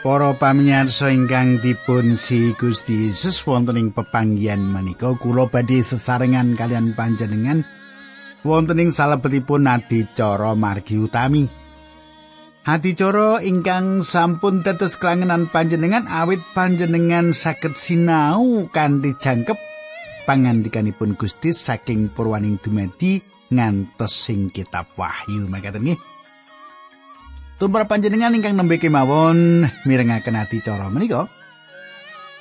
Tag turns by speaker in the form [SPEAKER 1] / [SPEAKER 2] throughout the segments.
[SPEAKER 1] Para pamirsa ingkang dipun si Gusti Yesus wonten ing pepanggihan menika kula badhe sesarengan kalian panjenengan wonten ing salebetipun adicara margi utami. Adicara ingkang sampun tetes kelangenan panjenengan awit panjenengan saged sinau kanthi jangkep pangandikanipun Gusti saking purwaning dumadi ngantos sing kitab Wahyu mekaten nggih. Tumrap panjenengan ingkang nembe kemawon mirengaken ati cara menika.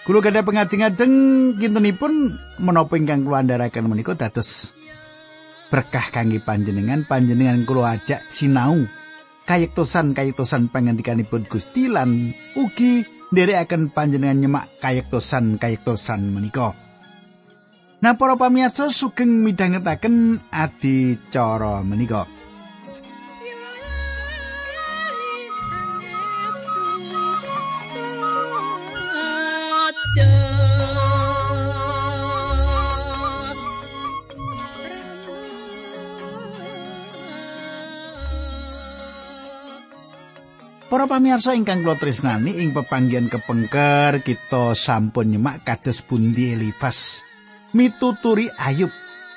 [SPEAKER 1] Kula gadah pengajeng-ajeng kintenipun menapa ingkang kula andharaken menika dados berkah kangge panjenengan panjenengan kula ajak sinau kayektosan kayektosan pangandikanipun Gusti lan ugi nderekaken panjenengan nyemak kayektosan kayektosan menika. Nah para pamirsa sugeng midhangetaken adi cara menika. Para pamirsa ingkang kula tresnani ing pepanggihan kepengker kita sampun nyemak kados pundi Elifas mituturi Ayub.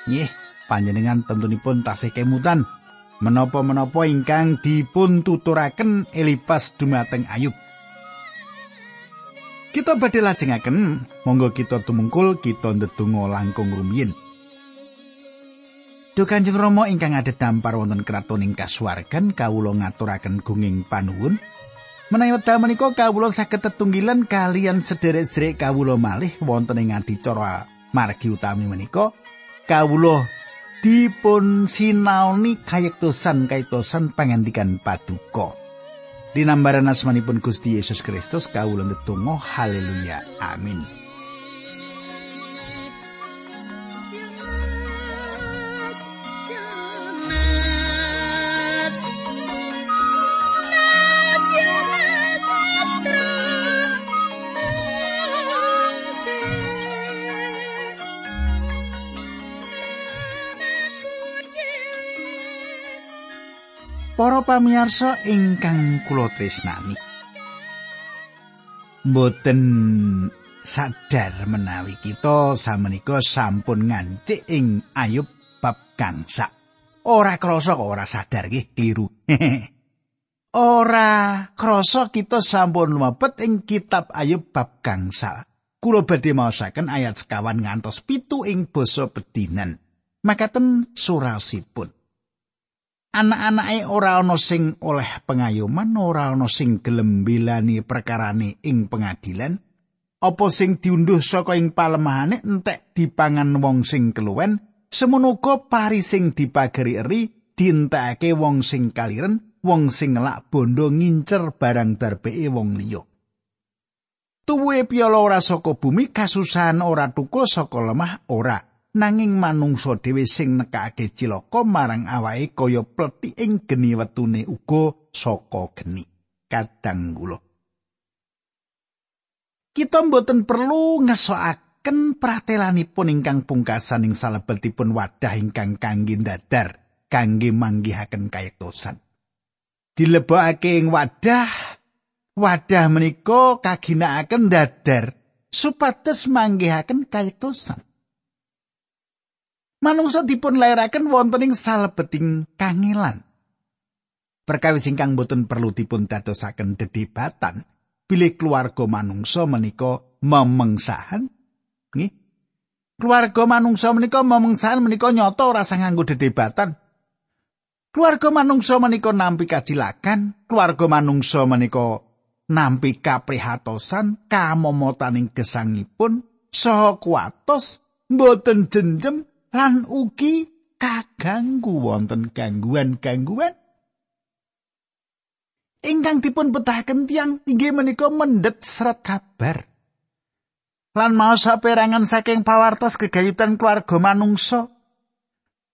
[SPEAKER 1] Nggih, panjenengan tentunipun tasih kemutan menapa-menapa ingkang dipun tuturaken Elifas dumateng Ayub. Kita badhe lajengaken, monggo kita tumungkul kita ndedonga langkung rumiyin. Duh Kanjeng Rama ingkang ada dampar wonten kraton ing kasuwargan kawula ngaturaken gunging panuwun. Menawi wekdal menika kawula saged tetunggilan kalian sederek-sederek kawula malih wonten ing adicara margi utami menika kawula dipun sinaoni kayektosan kayektosan pangandikan paduka. Dinambaran asmanipun Gusti Yesus Kristus kawula ndedonga haleluya amin. Para pamirsa ingkang kula tresnani. Mboten sadar menawi kita samenika sampun ngancik ing ayub bab gangsa. Ora krasa kok ora sadar nggih kliru. ora krasa kita sampun mlebet ing kitab ayub bab gangsa. Kula badhe maosaken ayat sekawan ngantos pitu ing basa bedinan. Makaten surasipun. Anak-anake ora ana sing oleh pengayoman ora ana sing gelem bilani perkarane ing pengadilan. Apa sing diunduh saka ing palemahane entek dipangan wong sing keluwen. Semono uga pari sing dipageri eri dientekake wong sing kaliren wong sing ngelak bondo ngincer barang darbeke wong liya. Tuwe piala ora saka bumi kasusahan ora tukul saka lemah ora nanging manungsa dhewe sing nekake cilaka marang awake kaya pleti ing geni wetune uga saka geni. Kadang kula kita mboten perlu ngesoaken pratelanipun ingkang pungkasan ing salebetipun wadah ingkang kangge dadar kangge manggihaken kayektosan dilebokake ing wadah wadah menika kaginakaken dadar supados manggihaken kayektosan manungsa dipun lairaken wonten ing salebeting kangelan. Perkawis ingkang boten perlu dipun dadosaken dedebatan bilih keluarga manungsa menika memengsahan. Nggih. Keluarga manungsa menika memengsahan menika nyata ora sang nganggo dedebatan. Keluarga manungsa menika nampi kacilakan keluarga manungsa menika nampi kaprihatosan kamomotaning gesangipun saha kuatos mboten jenjem lan ugi kaganggu wonten gangguan-gangguan. Ingkang dipun betahaken tiang inggih menika mendet serat kabar. Lan mau saperangan saking pawartos gegayutan keluarga manungsa.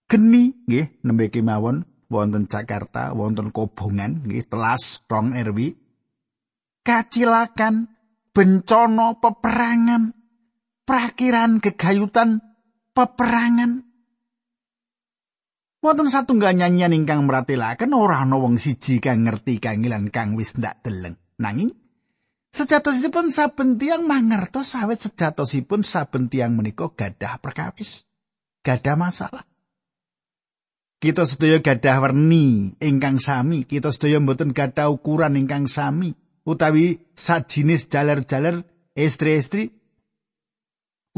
[SPEAKER 1] Geni nggih nembe kemawon wonten Jakarta wonten kobongan nggih telas rong RW kacilakan bencana peperangan prakiran gegayutan peperangan. Wonten satunggal nyanyian ingkang meratelaken ora ana wong siji kang ngerti kangilan kang wis ndak deleng. Nanging Sejatosipun saben tiang mangertos sawet sejatosipun saben tiang menika gadah perkawis. Gadah masalah. Kita sedaya gadah werni ingkang sami, kita sedaya mboten gadah ukuran ingkang sami, utawi sajinis jaler-jaler istri-istri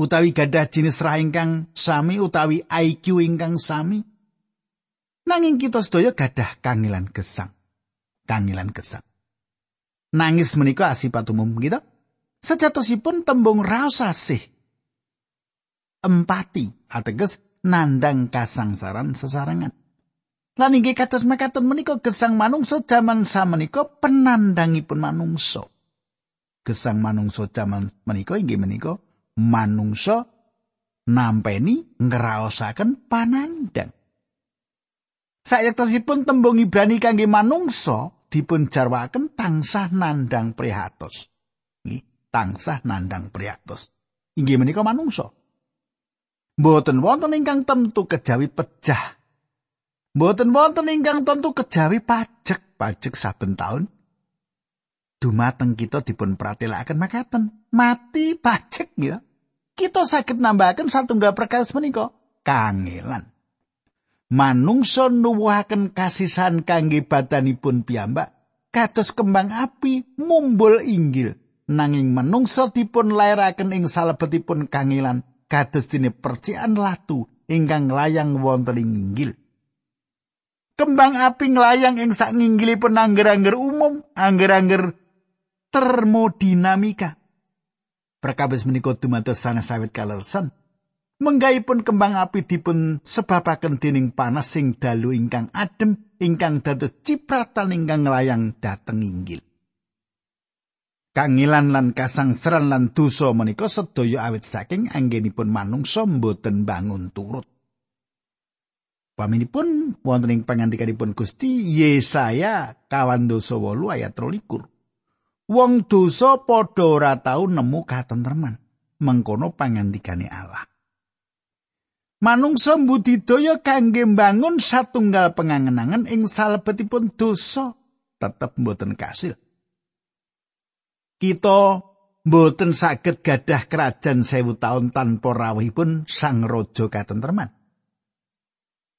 [SPEAKER 1] utawi gadah jinis rah ingkang sami utawi IQ ingkang sami. Nanging kita sedaya gadah kangilan gesang. Kangilan gesang. Nangis menika asipat umum kita. Sejatosipun tembung raos asih. Empati ateges nandang kasangsaran sesarengan. Lan inggih kados mekaten menika gesang manungsa jaman samenika penandangipun manungsa. Gesang manungsa jaman menika inggih menika manungsa nampeni ngraosaken panandang. Sayektosipun tembung Ibrani kangge manungsa dipun jarwaken tansah nandang prihatos. Nggih, tansah nandang prihatos. Inggih menika manungsa. Mboten wonten ingkang tentu kejawi pejah. Mboten wonten ingkang tentu kejawi pajak, pajak saben taun. Dumateng kita dipun pratelakaken makaten, mati pajak ya. Kita sakit nambahaken satunggal perkawis menika, kangelan. Manungsa nuwuhaken kasisan kangge badanipun piyambak, kados kembang api mumbul inggil. Nanging manungsa dipun lairaken ing salebetipun kangelan kados dene percikan latu ingkang layang wonten ing inggil. Kembang api nglayang ing sak nginggilipun angger-angger umum, angger-angger termodinamika. Perkabis menika dumados sanes sawit kalersan. Menggaipun kembang api dipun sebabaken dening panas sing dalu ingkang adem ingkang dados cipratan ingkang nglayang dhateng inggil. kangilan lan kasangsaran lan dosa menika sedaya awit saking anggenipun manungsa mboten bangun turut. Paminipun wonten ing pangandikanipun Gusti Yesaya kawan dosa 8 ayat 23. Wong dosa padha ora tau nemu katentreman. Mengkono pangandikane Allah. Manungsa mbudidaya kangge mbangun satunggal pengangenangan ing salebetipun dosa tetep mboten kasil. kita mboten saged gadah kerajaan sewu taun tanpa rawuhipun sang raja katentreman.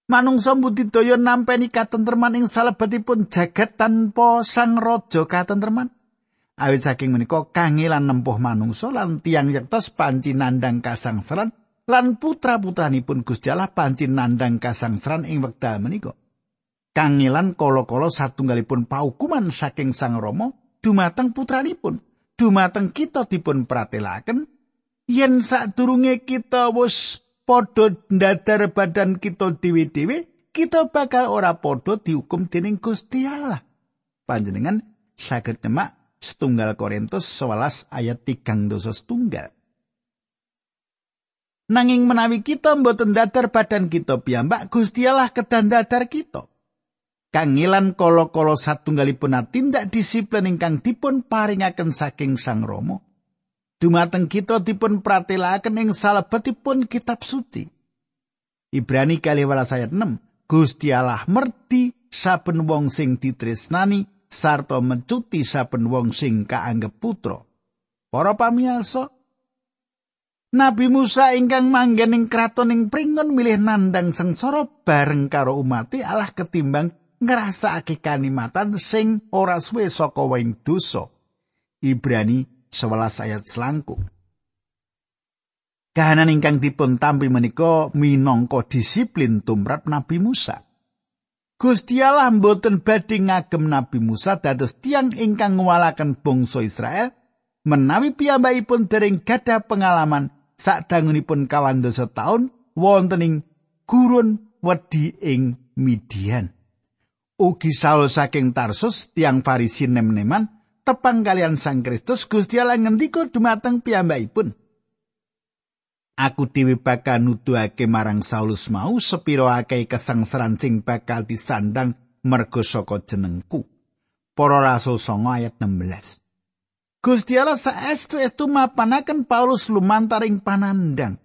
[SPEAKER 1] Manungsa budidaya nampeni katentreman ing salebetipun jagat tanpa sang raja katentreman. Awit saking menika kangelan nempuh manungsa lan tiang yektos panci nandang kasangsaran lan putra-putranipun Gusti Allah panci nandang kasangsaran ing wekdal menika. Kangelan kala-kala satunggalipun paukuman saking Sang Rama dumateng putranipun. dumateng kita dipun pratelaken yen sadurunge kita wis padha ndadar badan kita dhewe-dhewe kita bakal ora padha dihukum dening Gusti Allah panjenengan saged nyemak setunggal Korintus 11 ayat 3 dosa setunggal Nanging menawi kita mboten dadar badan kita piyambak Gusti Allah kedan dadar kita kangilan kala-kala satunggalipun tindak disiplin ingkang dipun paringaken saking Sang Rama. Dumateng kita dipun pratelakaken ing salebetipun kitab suci. Ibrani kali ayat 6. Gusti Allah merti saben wong sing ditresnani sarta mencuti saben wong sing kaanggep putra. Para pamirsa, Nabi Musa ingkang manggen ing kraton ing pringon milih nandang sengsara bareng karo umat Allah ketimbang ngrasakake kanikmatan sing ora suwe saka wing dosa. Ibrani 11 ayat selangkung. Kahanan ingkang dipun tampi menika minangka disiplin tumrap Nabi Musa. Gusti Allah mboten badhe ngagem Nabi Musa dados tiang ingkang ngwalaken bangsa Israel menawi piyambakipun dereng gadah pengalaman sadangunipun kawan dosa taun wonten ing gurun wedi ing Midian. ugi Saul saking Tarsus tiang Farisi nem-neman tepang kalian Sang Kristus Gusti Allah ngendika dumateng piyambakipun Aku dhewe bakal nuduhake marang Saulus mau sepiro akeh kesangsaran sing bakal disandang mergo saka jenengku. Para Rasul 9 ayat 16. Gusti Allah saestu-estu mapanaken Paulus lumantaring panandang.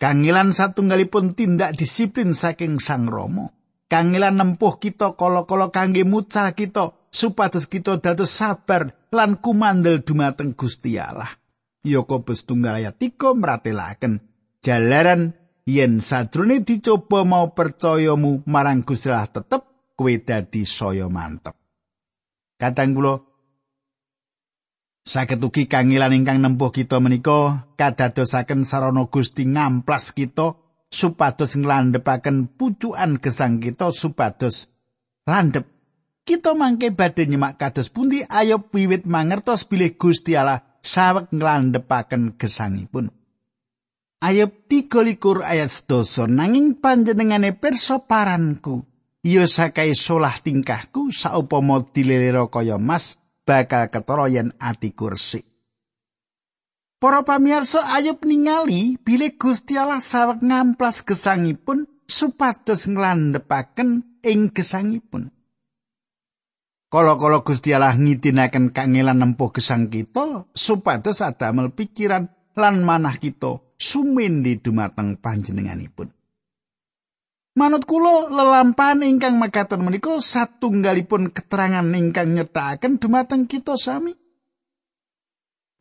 [SPEAKER 1] Kangilan satunggalipun tindak disiplin saking Sang Romo. kangelan nempuh kita kala-kala kangge mucal kita supados kita dados sabar lan kumandel dumateng Gusti Allah. Yakobus tunggal ayat 3 meratelaken jalaran yen sadrone dicoba mau percayamu marang Gusti Allah tetep kowe dadi saya mantep. Kadang kula saged ugi kangilan ingkang nempuh kita menika kadadosaken sarana Gusti ngamplas kita supados nglandhepaken pucukan gesang kita supados landhep kita mangke badhe nyemak kados pundi ayo wiwit mangertos bilih Gusti Allah saweg nglandhepaken gesangipun. Ayub 13 ayat 12 nanging panjenengane pirsa paranku ya sakai solah tingkahku saupama dilelero kaya mas bakal ketara yen atiku resik. Para pamirsa Ayub ningali bilih Gusti Allah saweg ngamplas gesangipun supados nglandhepaken ing gesangipun. Kala-kala Gusti Allah ngidinaken kangelan nempuh gesang kita supados adamel pikiran lan manah kita sumindi dumateng panjenenganipun. Manut kula lelampahan ingkang mekaten menika satunggalipun keterangan ingkang nyetakaken dumateng kita sami.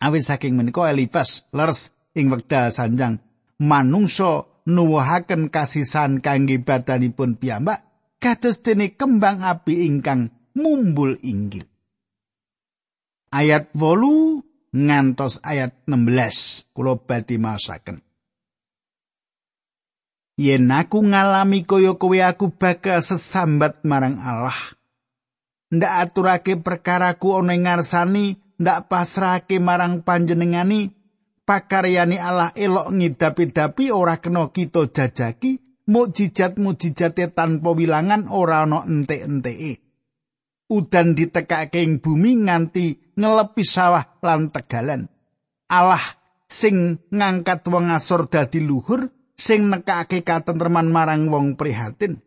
[SPEAKER 1] Awit saking menika Elifas leres ing wekdal sanjang manungsa nuwuhaken kasisan kangge badanipun piyambak kados dene kembang api ingkang mumbul inggil. Ayat 8 ngantos ayat 16 kula badhe masaken yen aku ngalami kaya kowe aku bakal sesambat marang Allah. Ndak aturake perkaraku ana ngarsani ndak pasrahake marang panjenengani. Pakaryane Allah elok ngidapi-dapi ora kena kita jajaki. Mukjizat-mukjizate tanpa wilangan ora ana entek-enteke udan ditekake ing bumi nganti ngelepi sawah lan tegalan. Allah sing ngangkat wong asor dadi luhur sing nekake katentreman marang wong prihatin.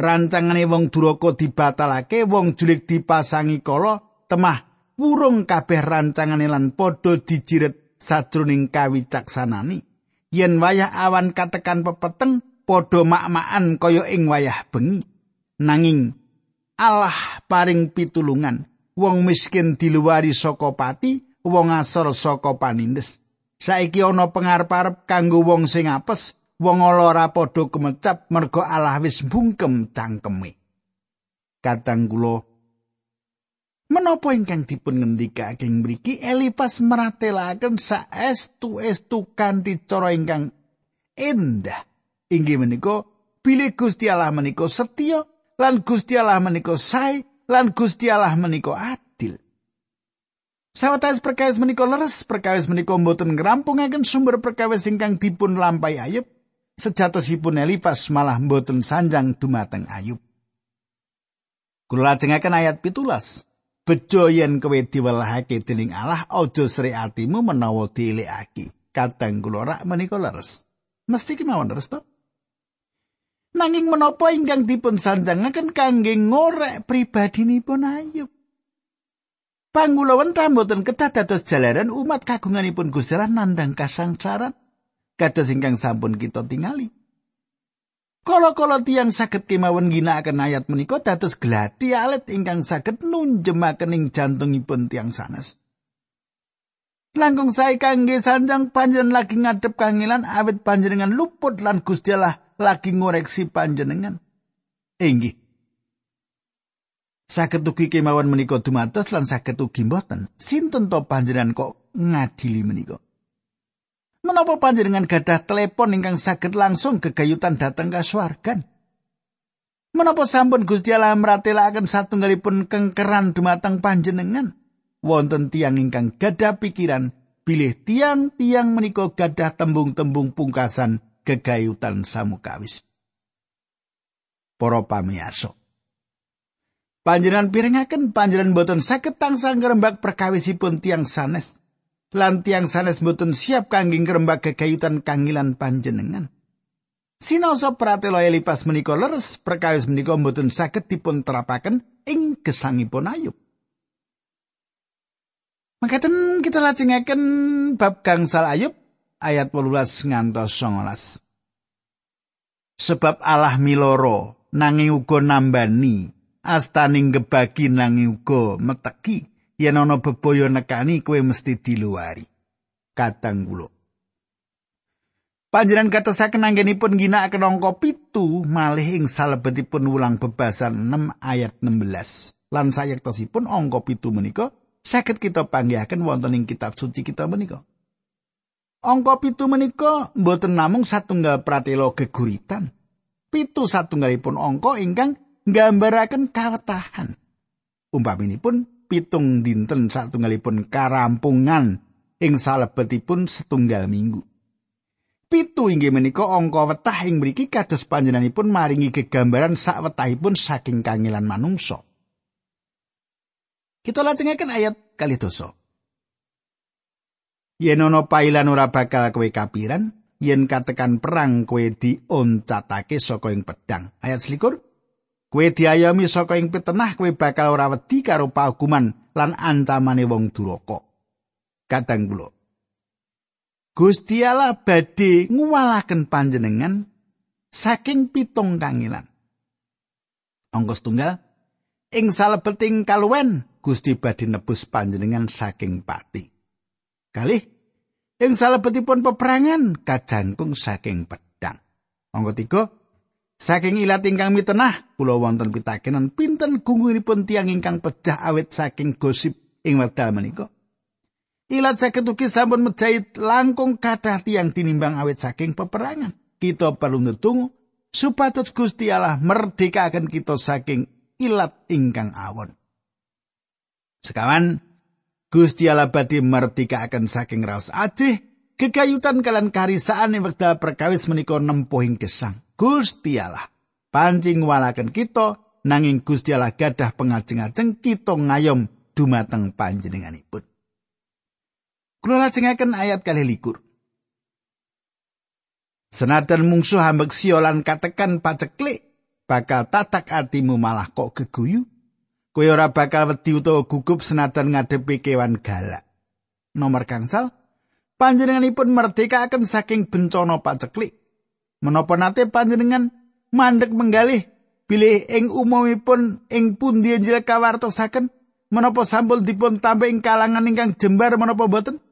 [SPEAKER 1] Rancangane wong duraka dibatalake, wong julik dipasangi kala, temah wurung kabeh rancangane lan padha dijiret sajroning kawicaksanani. Yen wayah awan katekan pepeteng, padha mak-makan kaya ing wayah bengi. Nanging Allah paring pitulungan. Wong miskin diluwari saka pati, wong asor saka panindes. Saiki ana pengarep-arep kanggo wong sing apes, wong ora padha kemecap merga Allah wis bungkem cangkeme. Kadang kula Menapa ingkang dipun ngendikake mriki Elipas meratelaken saestu-estu kanthi cara ingkang endah. Inggih menika bilih Gusti Allah menika setya lan Gusti Allah menika sae lan Gusti Allah menika adil. Sawetawis perkawis menika leres, perkawis menika mboten ngrampungaken sumber perkawis ingkang dipun lampahi Ayub. Sejatosipun Elipas malah mboten sanjang dumateng Ayub. Kula lajengaken ayat pitulas. Bejo yen kowe diwelahake dening Allah, aja sri atimu menawa dielekake. Kadang kula rak menika leres. Mesti kemawon leres to? Nanging menapa ingkang dipun sanjangaken kangge ngorek pribadinipun Ayub. Pangulawan mboten kedah dados jalaran umat kagunganipun Gusti Allah nandhang kasangsaran kados ingkang sampun kita tingali. Kala-kala tiyang saged kemawon ginakaken ayat menika dados gladi alit ingkang saged nunjemaken ing jantungipun tiyang sanes. Langkung sae kangge sanjang panjenengan lagi ngadep kangilan awit panjenengan luput lan Gusti lagi ngoreksi panjenengan. Inggih. Saged ugi kemawon menika dumados lan saged ugi mboten. Sinten to panjenengan kok ngadili menika? Menapa panjenengan gadah telepon ingkang saged langsung gegayutan dateng kasuwargan? Menapa sampun Gusti Allah meratelaken satunggalipun kengkeran dumateng panjenengan? Wonten tiang ingkang gadah pikiran bilih tiang-tiang menika gadah tembung-tembung pungkasan gegayutan samukawis. Para pamirsa. Panjenengan pirengaken panjenengan boten saged tansah ngrembak perkawisipun tiang sanes. Lan tiang sanes boten siap kangge ngrembak gegayutan kangilan panjenengan. Sinaosa pratela Elipas menika leres perkawis menika boten saged dipun terapaken ing gesangipun Ayub. Makaten kita lajengaken bab gangsal Ayub ayat 18 ngantos 19. Sebab Allah miloro nanging uga nambani astaning gebagi nanging uga meteki yen ana bebaya nekani kowe mesti diluari katang kula Panjenengan katosaken anggenipun ginakaken angka pitu malih ing salebetipun ulang bebasan 6 ayat 16. Lan sayektosipun angka pitu menika saged kita panggihaken wonten ing kitab suci kita menika. Angka pitu menika boten namung satunggal pratela geguritan. Pitu satunggalipun angka ingkang nggambaraken kawetahan. Umpaminipun pitung dinten satunggalipun karampungan ing salebetipun setunggal minggu. Pitu inggih menika angka wetah ing mriki kados panjenenganipun maringi gegambaran sak wetahipun saking kangelan manungsa. Kita lajengaken ayat kali dosa. Yen ana pailan ora bakal kowe kapiran, yen katekan perang kowe dioncatake saka ing pedang. Ayat selikur. Kowe diayomi saka ing pitenah kowe bakal ora wedi karo paukuman lan ancamane wong duraka. Kadang kula Gusti Allah badhe nguwalaken panjenengan saking pitung kangilan. Angka setunggal ing salebeting kaluwen Gusti badhe nebus panjenengan saking pati. Kalih ing salebetipun peperangan kajangkung saking pedang. Angka tiga saking ilat ingkang mitenah kula wonten pitakenan pinten gunggunipun tiang ingkang pecah awit saking gosip ing wekdal menika. Ilat saged ugi sampun mejait langkung kathah tiang tinimbang awet saking peperangan. Kita perlu ngetung supados Gusti Allah merdekakan kita saking ilat ingkang awon. Sekawan Gusti Allah badhe merdekakan saking raos ajih kegayutan kalian karisaan yang wekdal perkawis menika nempuhing gesang. Gusti Allah pancing walaken kita nanging Gusti Allah gadah pengajeng-ajeng kita ngayom dumateng panjenenganipun. Kula lajengaken ayat kali likur. Senajan mungsuh hambek siolan katekan paceklik, bakal tatak atimu malah kok geguyu. Kowe ora bakal wedi utawa gugup senajan ngadepi kewan galak. Nomor gangsal, panjenenganipun merdekaken saking bencana paceklik. Menapa nate panjenengan mandek menggalih bilih ing umumipun ing pundi njil kawartosaken menapa sampun dipun tambah ing kalangan ingkang jembar menapa boten?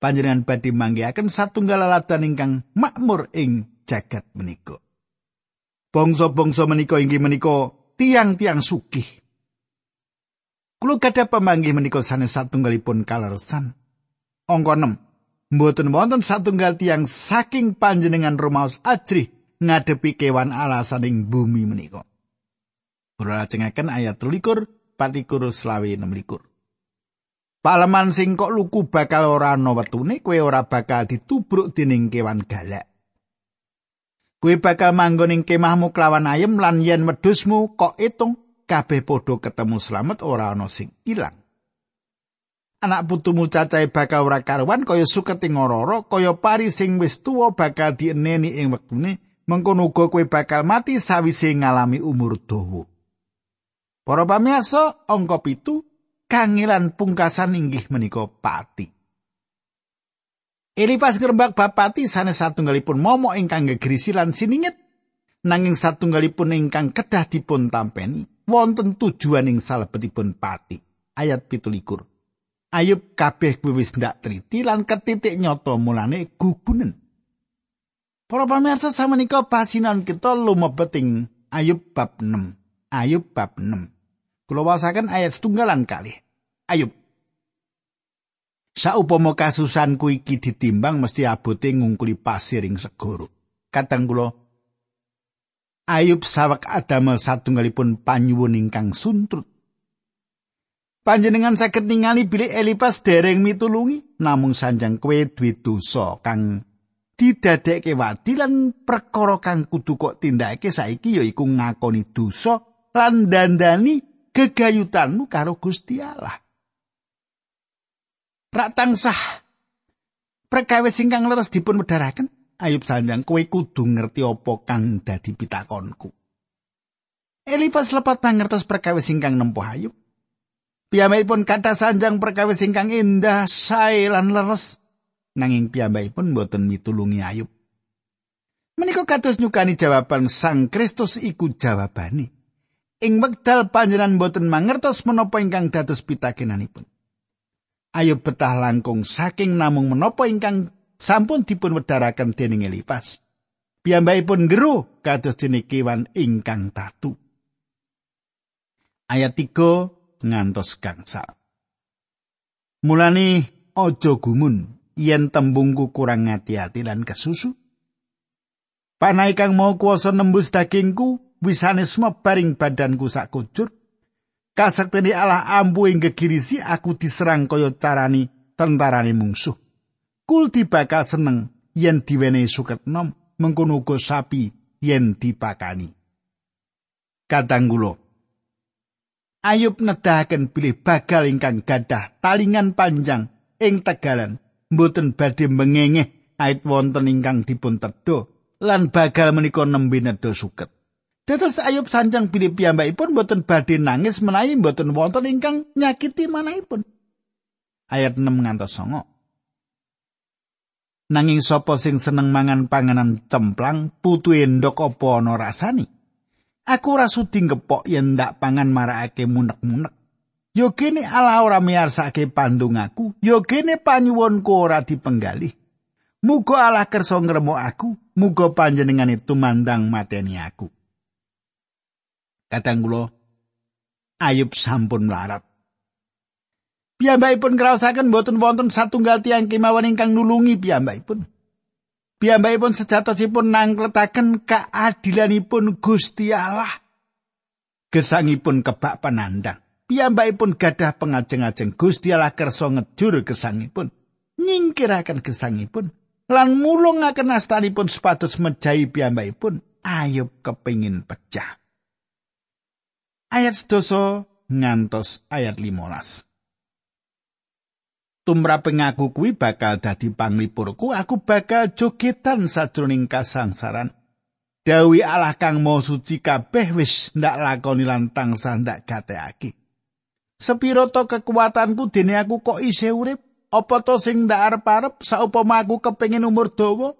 [SPEAKER 1] panjenengan badhe manggihaken satunggal laladan ingkang makmur ing jagat menika. Bangsa-bangsa menika inggih menika tiang-tiang sugih. Kulo gadah pamanggih menika sanes satunggalipun kalersan. Angka 6. Mboten wonten satunggal tiang saking panjenengan rumaos ajrih ngadepi kewan alasan ing bumi menika. Kulo lajengaken ayat 13 patikur selawe 6 Paleman sing kok luku bakal ora ana wetune, kowe ora bakal ditubruk dening kewan galak. Kowe bakal manggon ing kemahmu kelawan ayem lan yen wedhusmu kok itung kabeh padha ketemu slamet ora ana sing ilang. Anak putumu cacahe bakal ora karuan kaya suket ing ora kaya pari sing wis tuwa bakal dieneni ing wektune, mengkono uga kowe bakal mati sawise ngalami umur dawa. Para pamirsa, angka pitu kangilan pungkasan inggih menika pati. Elipas gerbak bapati sanes satunggalipun momok ingkang gegrisi lan siningit nanging satunggalipun ingkang kedah dipun tampeni wonten tujuan ing salebetipun pati. Ayat pitulikur. Ayub kabeh wis ndak triti lan ketitik nyoto mulane gugunen. Para pamirsa samenika pasinan kita lumebet ing Ayub bab 6. Ayub bab 6. Kula wasaken ayat setunggalan kali. Ayub. Saupama kasusanku iki ditimbang mesti abote ngungkuli pasir ing segoro. Katang kula Ayub sawak adamel satunggalipun panyuwun ingkang suntrut. Panjenengan saged ningali bilih Elipas dereng mitulungi namung sanjang kowe duwe dosa kang didadekke wadi lan perkara kang kudu kok tindakake saiki yaiku ngakoni dosa lan dandani gegayutanmu karo Gusti Allah. Rak tansah perkawis ingkang leres dipun medharaken, Ayub sanjang kowe kudu ngerti apa kang dadi pitakonku. Elipas lepat pangertos perkawis ingkang nempuh Ayub. Piyambakipun kata sanjang perkawis ingkang indah, sae lan leres. Nanging piyambakipun boten mitulungi Ayub. Menika kados nyukani jawaban Sang Kristus iku jawabane. ing wekdal panjenengan boten mangertos menapa ingkang dados pitakenanipun. Ayub betah langkung saking namung menapa ingkang sampun dipun wedharaken dening Elifas. Piyambakipun geru kados dene kewan ingkang tatu. Ayat 3 ngantos gangsal. Mulane aja gumun yen tembungku kurang ngati-ati lan kesusu. Panai kang mau kuasa nembus dagingku, wisane baring badanku sak kujur. Kasaktene Allah ampu ing gegirisi aku diserang kaya carani tentarane mungsuh. Kul dibakal seneng yen diwenehi suket nom, mengkono uga sapi yen dipakani. Katanggulo. Ayub nedahaken bilih bagal ingkang gadah talingan panjang ing tegalan mboten badhe mengengeh ait wonten ingkang dipun tedha lan bagal menika nembe nedha suket. Dados Ayub sanjang pilih piyambakipun mboten badhe nangis menawi mboten wonten ingkang nyakiti manahipun. Ayat 6 ngantos 9. Nanging sapa sing seneng mangan panganan cemplang, putu endok apa ana rasani? Aku ora sudi ngepok yen ndak pangan marakake munek-munek. Yo kene ala ora miarsake pandung aku, yo kene panyuwunku ora dipenggalih. Muga Allah kersa ngremuk aku, muga panjenengan itu mandang mateni aku. Kadang kula Ayub sampun melarat. Piyambakipun ngraosaken boten wonten satunggal tiang kemawon ingkang nulungi piyambakipun. Piyambakipun sejatosipun nangkletaken keadilanipun Gusti Allah. Gesangipun kebak penandang. Piyambakipun gadah pengajeng-ajeng Gusti Allah kersa ngejur gesangipun. Nyingkiraken gesangipun. Lan mulungaken astanipun supados mejahi piyambakipun. Ayub kepingin pecah. Ayat sedoso ngantos ayat 15. tumraping aku kuwi bakal dadi panglipurku aku bakal jogetan sajroning kasangsaran. Dawi Allah kang mau suci kabeh wis ndak lakoni lan tansah ndak gateake. Sepiro to kekuatanku dene aku kok isih urip? Apa to sing ndak arep-arep? Saupama aku kepengin umur dawa?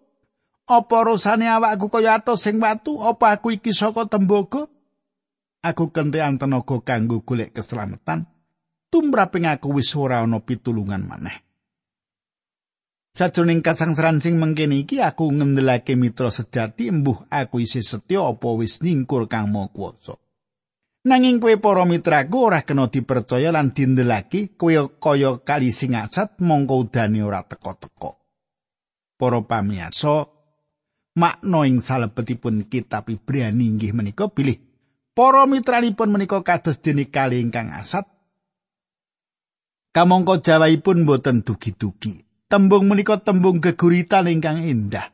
[SPEAKER 1] Apa rusane awakku kaya atos sing watu? Apa aku iki saka tembogo aku kentean tenaga kanggo golek keselamatan tumraping aku wis ora ana pitulungan maneh. Sajroning kasangsaran sing mengkene iki aku ngendelake mitra sejati embuh aku isih setya apa wis ningkur kang mau kuwasa. Nanging kowe para mitraku ora kena dipercaya lan dindelake kowe kaya kali sing asat mongko udane ora teko-teko. Para pamiyarsa, makna ing salebetipun kitab Ibrani inggih menika bilih para mitranipun menika kados dene kali ingkang asat Kamangka jawaipun boten dugi-dugi. Tembung menika tembung geguritan ingkang indah.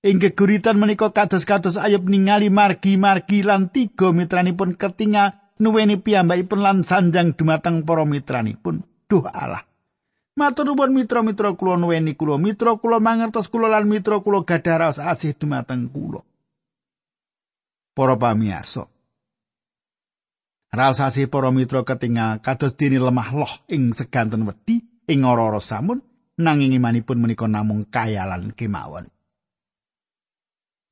[SPEAKER 1] Ing geguritan menika kados-kados ayub ningali margi-margi lan tiga mitranipun ketinga nuweni piyambakipun lan sanjang dumateng para mitranipun. Duh Allah. Matur nuwun mitra-mitra kula nuweni kula, mitra kula mangertos kula lan mitra kula gadah raos asih dumateng kula. Para pamirsa, Rasasi para mitra ketingal kados dene lemah loh ing seganten wedi ing ora-ora samun nanging imanipun menika namung kayalan kemawon.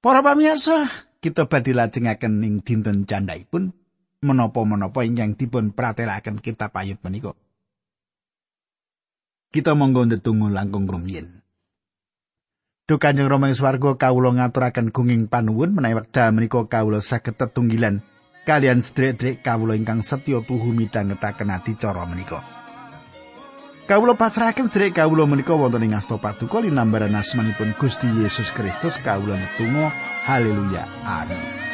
[SPEAKER 1] Para pamirsa, kita badhe lajengaken ing dinten candhaipun menapa-menapa ingkang dipun pratelaken kitab ayat menika. Kita monggo ndedonga langkung rumiyin. Duh Kanjeng Rama ing swarga kawula ngaturaken gunging panuwun menawi wekdal menika kawula saged tetunggilan kalian sedherek kawula ingkang setya tuhu midhangetaken adicara menika. Kawula pasrahaken sedherek kawula menika wonten ing asta paduka linambaran asmanipun Gusti Yesus Kristus kawula netunggal haleluya. Amin